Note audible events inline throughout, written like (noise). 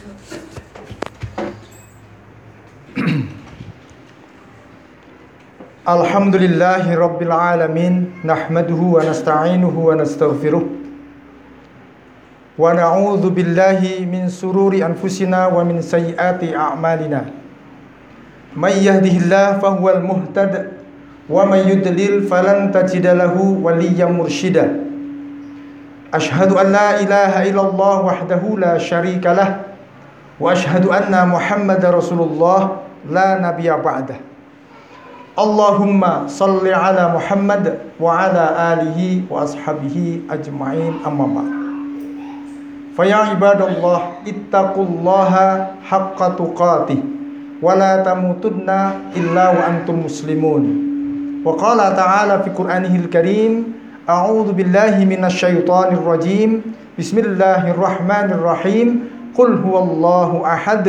(clears throat) Alhamdulillahi Rabbil Alamin Nahmaduhu wa nasta'inuhu wa nastaghfiruh. Wa na'udhu billahi min sururi anfusina wa min sayyati a'malina. Man yahdihillah fahuwal muhtad Wa man yudlil falan tajidalahu waliyyam murshida. Ashhadu an la ilaha illallah wahdahu la sharika ashhadu anna muhammad rasulullah la nabiya ba'dah Allahumma salli ala Muhammad wa ala alihi wa ashabihi ajma'in amma ba'd. Fa ya ibadallah ittaqullaha haqqa tuqatih wa la tamutunna illa wa antum muslimun. Wa qala ta'ala fi Qur'anihil Karim A'udzu billahi minasy syaithanir rajim. Bismillahirrahmanirrahim. Qul huwallahu ahad.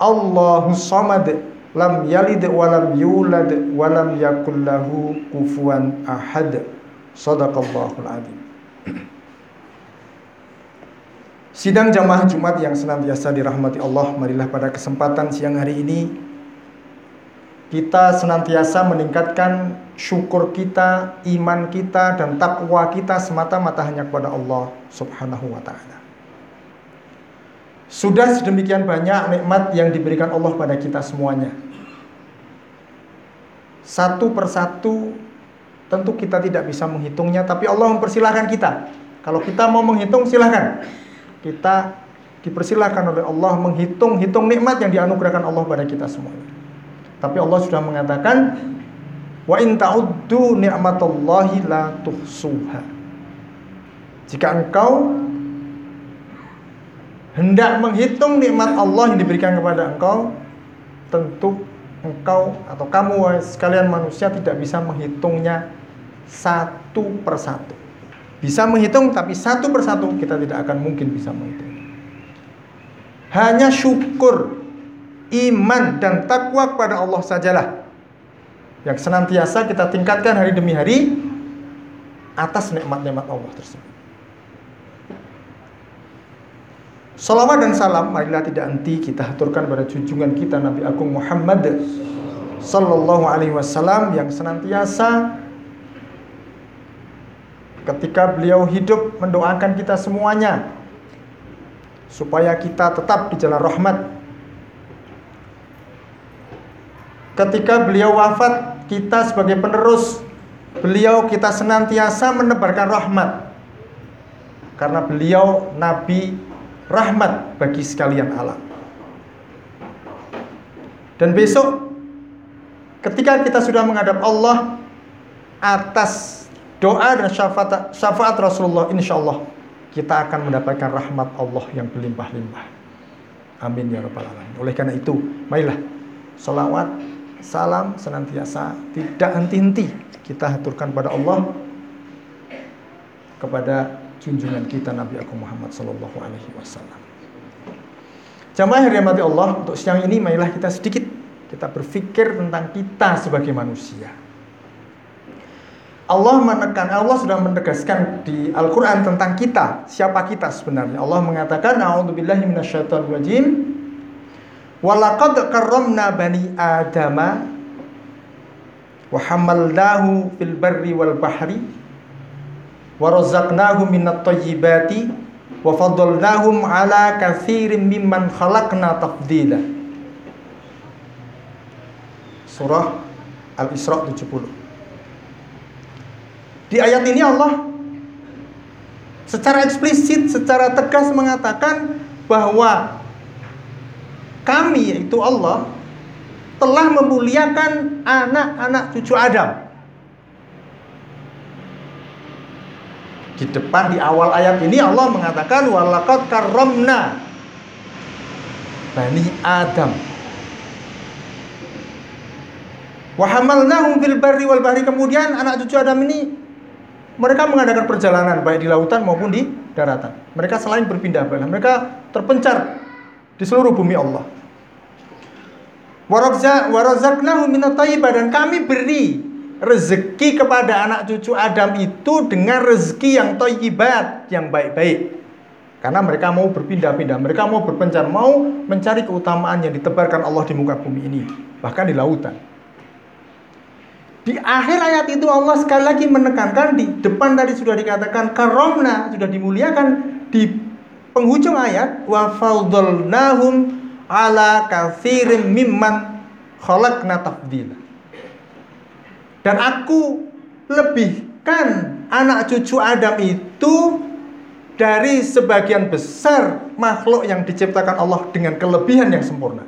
Allahus samad. Lam yalid walam yulad walam yakul lahu kufuwan ahad. Sadaqallahul azim. Sidang jamaah Jumat yang senantiasa dirahmati Allah Marilah pada kesempatan siang hari ini Kita senantiasa meningkatkan syukur kita, iman kita, dan takwa kita semata-mata hanya kepada Allah subhanahu wa ta'ala Sudah sedemikian banyak nikmat yang diberikan Allah pada kita semuanya. Satu persatu tentu kita tidak bisa menghitungnya tapi Allah mempersilahkan kita. Kalau kita mau menghitung silahkan. Kita dipersilahkan oleh Allah menghitung-hitung nikmat yang dianugerahkan Allah pada kita semuanya. Tapi Allah sudah mengatakan wa in ta'uddu ni'matallahi la tuhsuha. Jika engkau hendak menghitung nikmat Allah yang diberikan kepada engkau tentu engkau atau kamu sekalian manusia tidak bisa menghitungnya satu persatu. Bisa menghitung tapi satu persatu kita tidak akan mungkin bisa menghitung. Hanya syukur, iman dan takwa kepada Allah sajalah yang senantiasa kita tingkatkan hari demi hari atas nikmat-nikmat Allah tersebut. Salawat dan salam marilah tidak henti kita haturkan pada junjungan kita Nabi Agung Muhammad sallallahu alaihi wasallam yang senantiasa ketika beliau hidup mendoakan kita semuanya supaya kita tetap di jalan rahmat. Ketika beliau wafat, kita sebagai penerus beliau kita senantiasa menebarkan rahmat. Karena beliau nabi rahmat bagi sekalian alam. Dan besok ketika kita sudah menghadap Allah atas doa dan syafaat, syafaat Rasulullah insya Allah kita akan mendapatkan rahmat Allah yang berlimpah-limpah. Amin ya rabbal alamin. Oleh karena itu, marilah salawat, salam senantiasa tidak henti-henti kita haturkan pada Allah kepada junjungan kita Nabi Agung Muhammad Sallallahu Alaihi Wasallam. Jamaah dirahmati Allah, untuk siang ini marilah kita sedikit kita berpikir tentang kita sebagai manusia. Allah menekan, Allah sudah menegaskan di Al-Quran tentang kita, siapa kita sebenarnya. Allah mengatakan, A'udzubillahi minasyaitonirrajim. Walaqad karramna bani Adama wa hamalnahu fil barri wal bahri wa razaqnahum minat thayyibati wa faddalnahum ala katsirin mimman khalaqna tafdila. Surah Al-Isra 70. Di ayat ini Allah secara eksplisit, secara tegas mengatakan bahwa kami yaitu Allah telah memuliakan anak-anak cucu Adam. Di depan di awal ayat ini Allah mengatakan walaqad karramna bani Adam. Wa hamalnahum fil barri wal bahri kemudian anak cucu Adam ini mereka mengadakan perjalanan baik di lautan maupun di daratan. Mereka selain berpindah pindah mereka terpencar di seluruh bumi Allah. Warazaknahum minat dan kami beri rezeki kepada anak cucu Adam itu dengan rezeki yang toyibat, yang baik-baik. Karena mereka mau berpindah-pindah, mereka mau berpencar, mau mencari keutamaan yang ditebarkan Allah di muka bumi ini, bahkan di lautan. Di akhir ayat itu Allah sekali lagi menekankan di depan tadi sudah dikatakan karomna sudah dimuliakan di penghujung ayat wa faudolnahum ala kafirim mimman khalaqna tafdila. Dan aku lebihkan anak cucu Adam itu dari sebagian besar makhluk yang diciptakan Allah dengan kelebihan yang sempurna.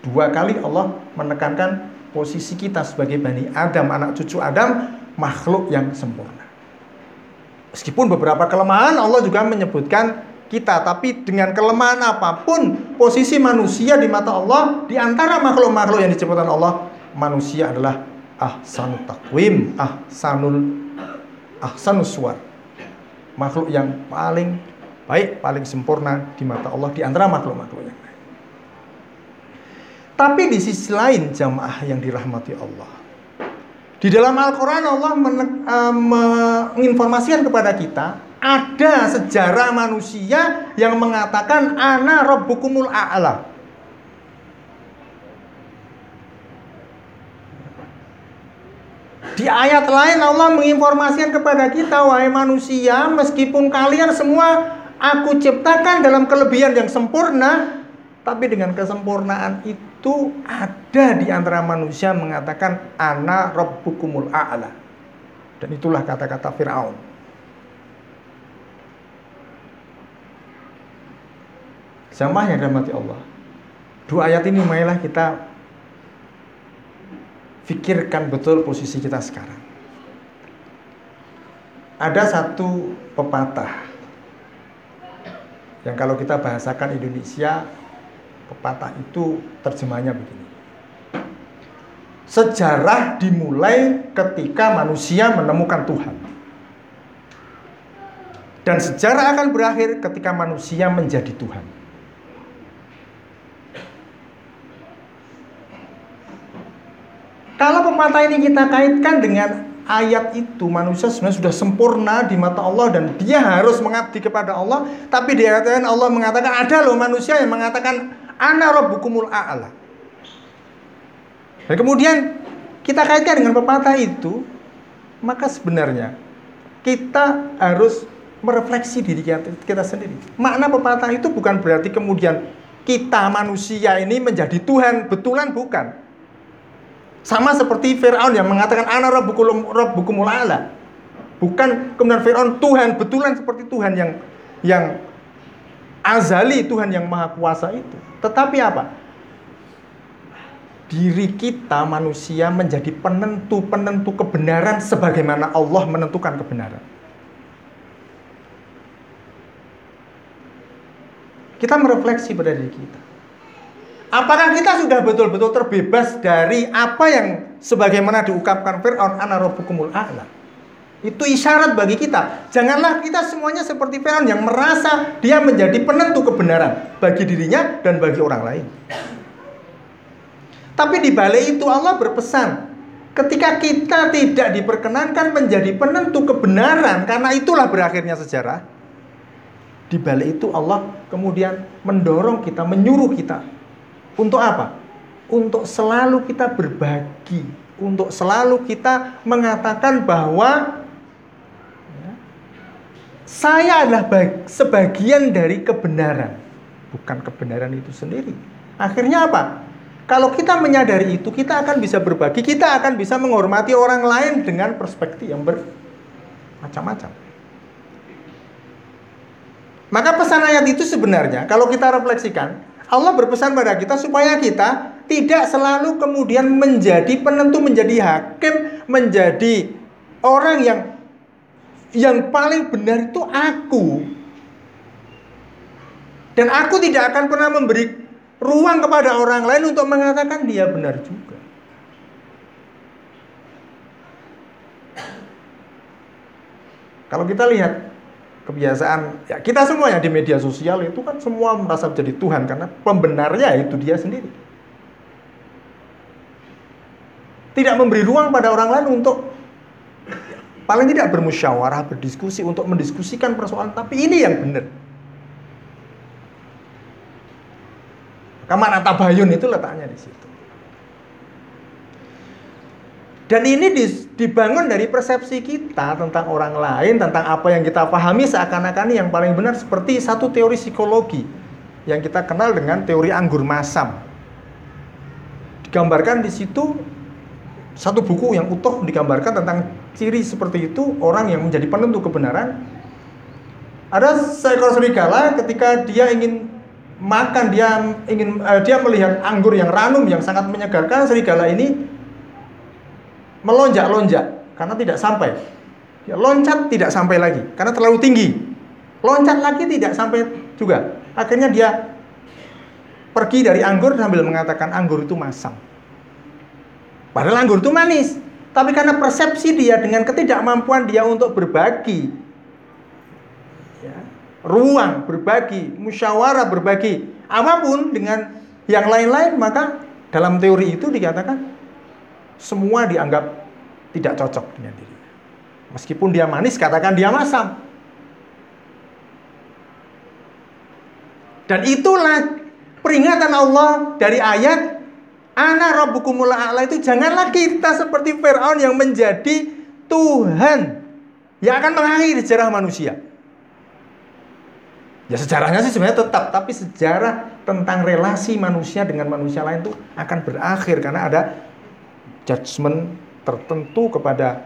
Dua kali Allah menekankan posisi kita sebagai Bani Adam, anak cucu Adam, makhluk yang sempurna. Meskipun beberapa kelemahan Allah juga menyebutkan kita, tapi dengan kelemahan apa pun, posisi manusia di mata Allah, di antara makhluk-makhluk yang diciptakan Allah, manusia adalah ahsanul takwim, ahsanul ahsanus suar. Makhluk yang paling baik, paling sempurna di mata Allah di antara makhluk-makhluk yang lain. Tapi di sisi lain jamaah yang dirahmati Allah. Di dalam Al-Quran Allah uh, menginformasikan kepada kita ada sejarah manusia yang mengatakan ana rabbukumul a'la. Di ayat lain Allah menginformasikan kepada kita wahai manusia meskipun kalian semua aku ciptakan dalam kelebihan yang sempurna tapi dengan kesempurnaan itu ada di antara manusia mengatakan ana rabbukumul a'la. Dan itulah kata-kata Firaun. Sama yang dirahmati Allah. Dua ayat ini marilah kita pikirkan betul posisi kita sekarang. Ada satu pepatah yang kalau kita bahasakan Indonesia Pepatah itu terjemahnya begini. Sejarah dimulai ketika manusia menemukan Tuhan. Dan sejarah akan berakhir ketika manusia menjadi Tuhan. Kalau pepatah ini kita kaitkan dengan ayat itu manusia sebenarnya sudah sempurna di mata Allah dan dia harus mengabdi kepada Allah tapi di ayat lain Allah mengatakan ada loh manusia yang mengatakan ana rabbukumul a'la. Dan kemudian kita kaitkan dengan pepatah itu, maka sebenarnya kita harus merefleksi diri kita, kita sendiri. Makna pepatah itu bukan berarti kemudian kita manusia ini menjadi Tuhan, betulan bukan. Sama seperti Fir'aun yang mengatakan ana rabbukum a'la. Bukan kemudian Fir'aun Tuhan, betulan seperti Tuhan yang yang azali Tuhan yang maha kuasa itu. Tetapi apa? Diri kita manusia menjadi penentu-penentu kebenaran sebagaimana Allah menentukan kebenaran. Kita merefleksi pada diri kita. Apakah kita sudah betul-betul terbebas dari apa yang sebagaimana diungkapkan Fir'aun ana rabbukumul a'la? Itu isyarat bagi kita. Janganlah kita semuanya seperti Firaun yang merasa dia menjadi penentu kebenaran bagi dirinya dan bagi orang lain. Tapi di balik itu Allah berpesan, ketika kita tidak diperkenankan menjadi penentu kebenaran karena itulah berakhirnya sejarah. Di balik itu Allah kemudian mendorong kita, menyuruh kita untuk apa? Untuk selalu kita berbagi, untuk selalu kita mengatakan bahwa saya adalah sebagian dari kebenaran, bukan kebenaran itu sendiri. Akhirnya apa? Kalau kita menyadari itu, kita akan bisa berbagi, kita akan bisa menghormati orang lain dengan perspektif yang bermacam-macam. Maka pesan ayat itu sebenarnya kalau kita refleksikan, Allah berpesan pada kita supaya kita tidak selalu kemudian menjadi penentu, menjadi hakim, menjadi orang yang yang paling benar itu aku. Dan aku tidak akan pernah memberi ruang kepada orang lain untuk mengatakan dia benar juga. Kalau kita lihat kebiasaan ya kita semua yang di media sosial itu kan semua merasa menjadi Tuhan karena pembenarnya itu dia sendiri. Tidak memberi ruang pada orang lain untuk paling tidak bermusyawarah, berdiskusi untuk mendiskusikan persoalan, tapi ini yang benar. Kamar tabayun itu letaknya di situ. Dan ini dibangun dari persepsi kita tentang orang lain, tentang apa yang kita pahami seakan-akan yang paling benar seperti satu teori psikologi yang kita kenal dengan teori anggur masam. Digambarkan di situ satu buku yang utuh digambarkan tentang ciri seperti itu orang yang menjadi penentu kebenaran. Ada seekor serigala ketika dia ingin makan dia ingin uh, dia melihat anggur yang ranum yang sangat menyegarkan serigala ini melonjak-lonjak karena tidak sampai. Ya, loncat tidak sampai lagi karena terlalu tinggi. Loncat lagi tidak sampai juga. Akhirnya dia pergi dari anggur sambil mengatakan anggur itu masam. Padahal anggur itu manis. Tapi karena persepsi dia dengan ketidakmampuan dia untuk berbagi, ya, ruang berbagi, musyawarah berbagi, apa pun dengan yang lain-lain, maka dalam teori itu dikatakan semua dianggap tidak cocok dengan diri. Meskipun dia manis, katakan dia masam. Dan itulah peringatan Allah dari ayat Ana rabbukumul a'la itu janganlah kita seperti Firaun yang menjadi Tuhan yang akan mengakhiri sejarah manusia. Ya sejarahnya sih sebenarnya tetap, tapi sejarah tentang relasi manusia dengan manusia lain itu akan berakhir karena ada judgement tertentu kepada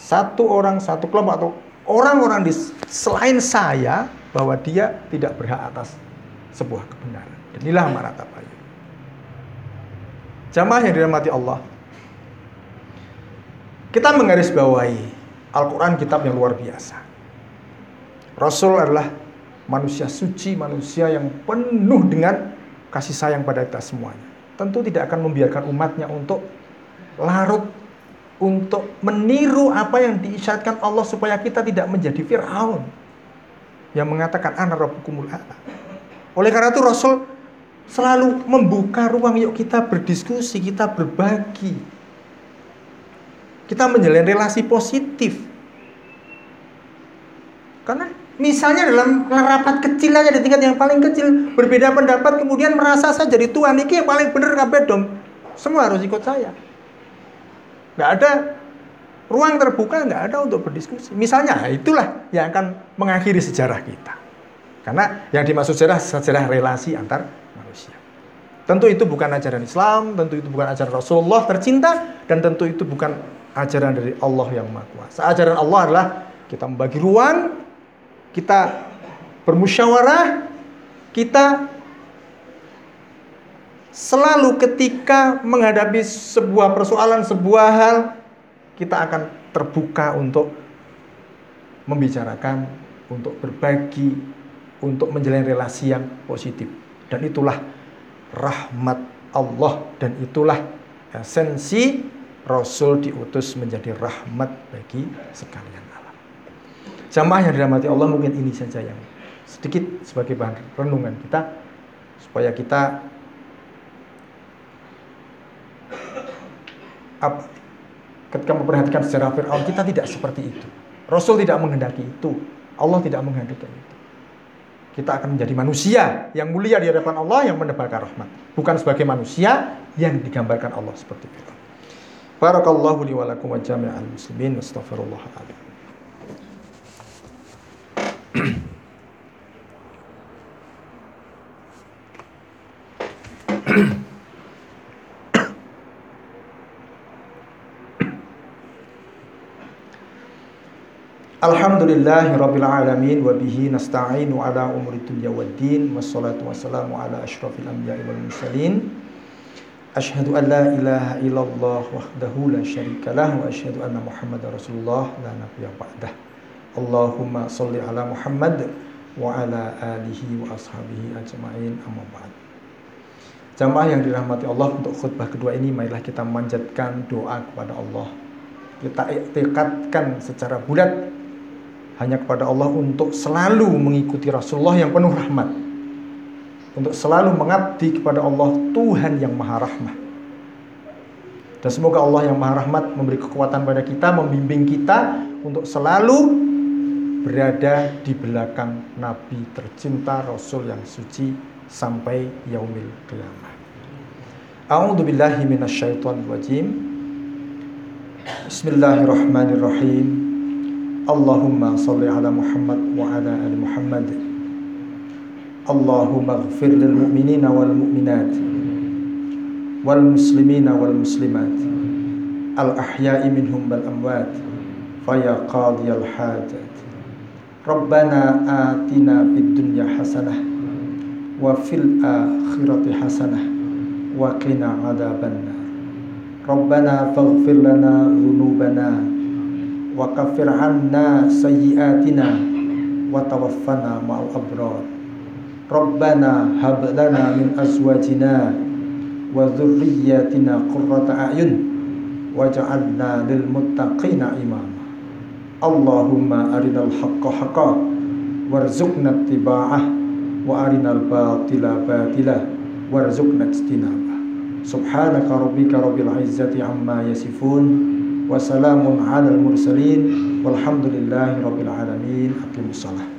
satu orang, satu kelompok atau orang-orang di selain saya bahwa dia tidak berhak atas sebuah kebenaran. Dan inilah maratabayu. Jamaah yang dirahmati Allah. Kita menggarisbawahi Al-Quran kitab yang luar biasa. Rasul adalah manusia suci, manusia yang penuh dengan kasih sayang pada kita semuanya. Tentu tidak akan membiarkan umatnya untuk larut untuk meniru apa yang diisyaratkan Allah supaya kita tidak menjadi Fir'aun yang mengatakan ana rabbukumul. Oleh karena itu Rasul selalu membuka ruang yuk kita berdiskusi, kita berbagi. Kita menjalin relasi positif. Karena misalnya dalam rapat kecil aja di tingkat yang paling kecil berbeda pendapat kemudian merasa saya jadi tuan ini yang paling benar kabeh dong. Semua harus ikut saya nggak ada ruang terbuka nggak ada untuk berdiskusi. Misalnya itulah yang akan mengakhiri sejarah kita. Karena yang dimaksud sejarah sejarah relasi antar manusia. Tentu itu bukan ajaran Islam, tentu itu bukan ajaran Rasulullah tercinta, dan tentu itu bukan ajaran dari Allah yang Maha Kuasa. Ajaran Allah adalah kita membagi ruang, kita bermusyawarah, kita Selalu ketika menghadapi sebuah persoalan, sebuah hal, kita akan terbuka untuk membicarakan, untuk berbagi, untuk menjalin relasi yang positif. Dan itulah rahmat Allah dan itulah esensi Rasul diutus menjadi rahmat bagi sekalian alam. Jamaah yang dirahmati Allah mungkin ini saja yang sedikit sebagai bahan renungan kita supaya kita ketika memperhatikan sejarah Fir'aun kita tidak seperti itu. Rasul tidak menghendaki itu. Allah tidak menghendaki itu. Kita akan menjadi manusia yang mulia di hadapan Allah yang mendebarkan rahmat. Bukan sebagai manusia yang digambarkan Allah seperti itu. Barakallahu li wa wa jami'al muslimin. Astaghfirullahaladzim. Alhamdulillahi rabbil alamin nasta'inu ala umuri dunya waddin wassalatu wassalamu ala asyrafil anbiya'i wal mursalin. Ashhadu an la ilaha illallah wahdahu la syarika lah wa ashhadu anna muhammadar rasulullah la nabiyya ba'dah. Allahumma salli ala Muhammad wa ala alihi wa ashabihi ajma'in amma ba'd. Jamaah yang dirahmati Allah untuk khutbah kedua ini marilah kita memanjatkan doa kepada Allah. Kita iktikadkan secara bulat hanya kepada Allah untuk selalu mengikuti Rasulullah yang penuh rahmat. Untuk selalu mengabdi kepada Allah Tuhan yang maha rahmat. Dan semoga Allah yang maha rahmat memberi kekuatan pada kita, membimbing kita untuk selalu berada di belakang Nabi tercinta Rasul yang suci sampai yaumil qiyamah. A'udzu billahi minasyaitonir rajim. Bismillahirrahmanirrahim. Allahumma shalli ala Muhammad wa ala ali Muhammad. Allahumma ighfir lil mu'minina wal mu'minat wal muslimina wal muslimat al ahya'i minhum wal amwat faya qadiyal hajat Rabbana atina fid dunya hasanah wa fil akhirati وكفر عنا سيئاتنا وتوفنا مع الأبرار. ربنا هب لنا من أزواجنا وذرياتنا قرة أعين وجعلنا للمتقين إماما. اللهم أرنا الحق حقا وارزقنا اتباعه وأرنا الباطل باطلا وارزقنا اجتنابه. سبحانك ربك رب العزة عما يصفون. وسلام على المرسلين والحمد لله رب العالمين. أقيموا الصلاة.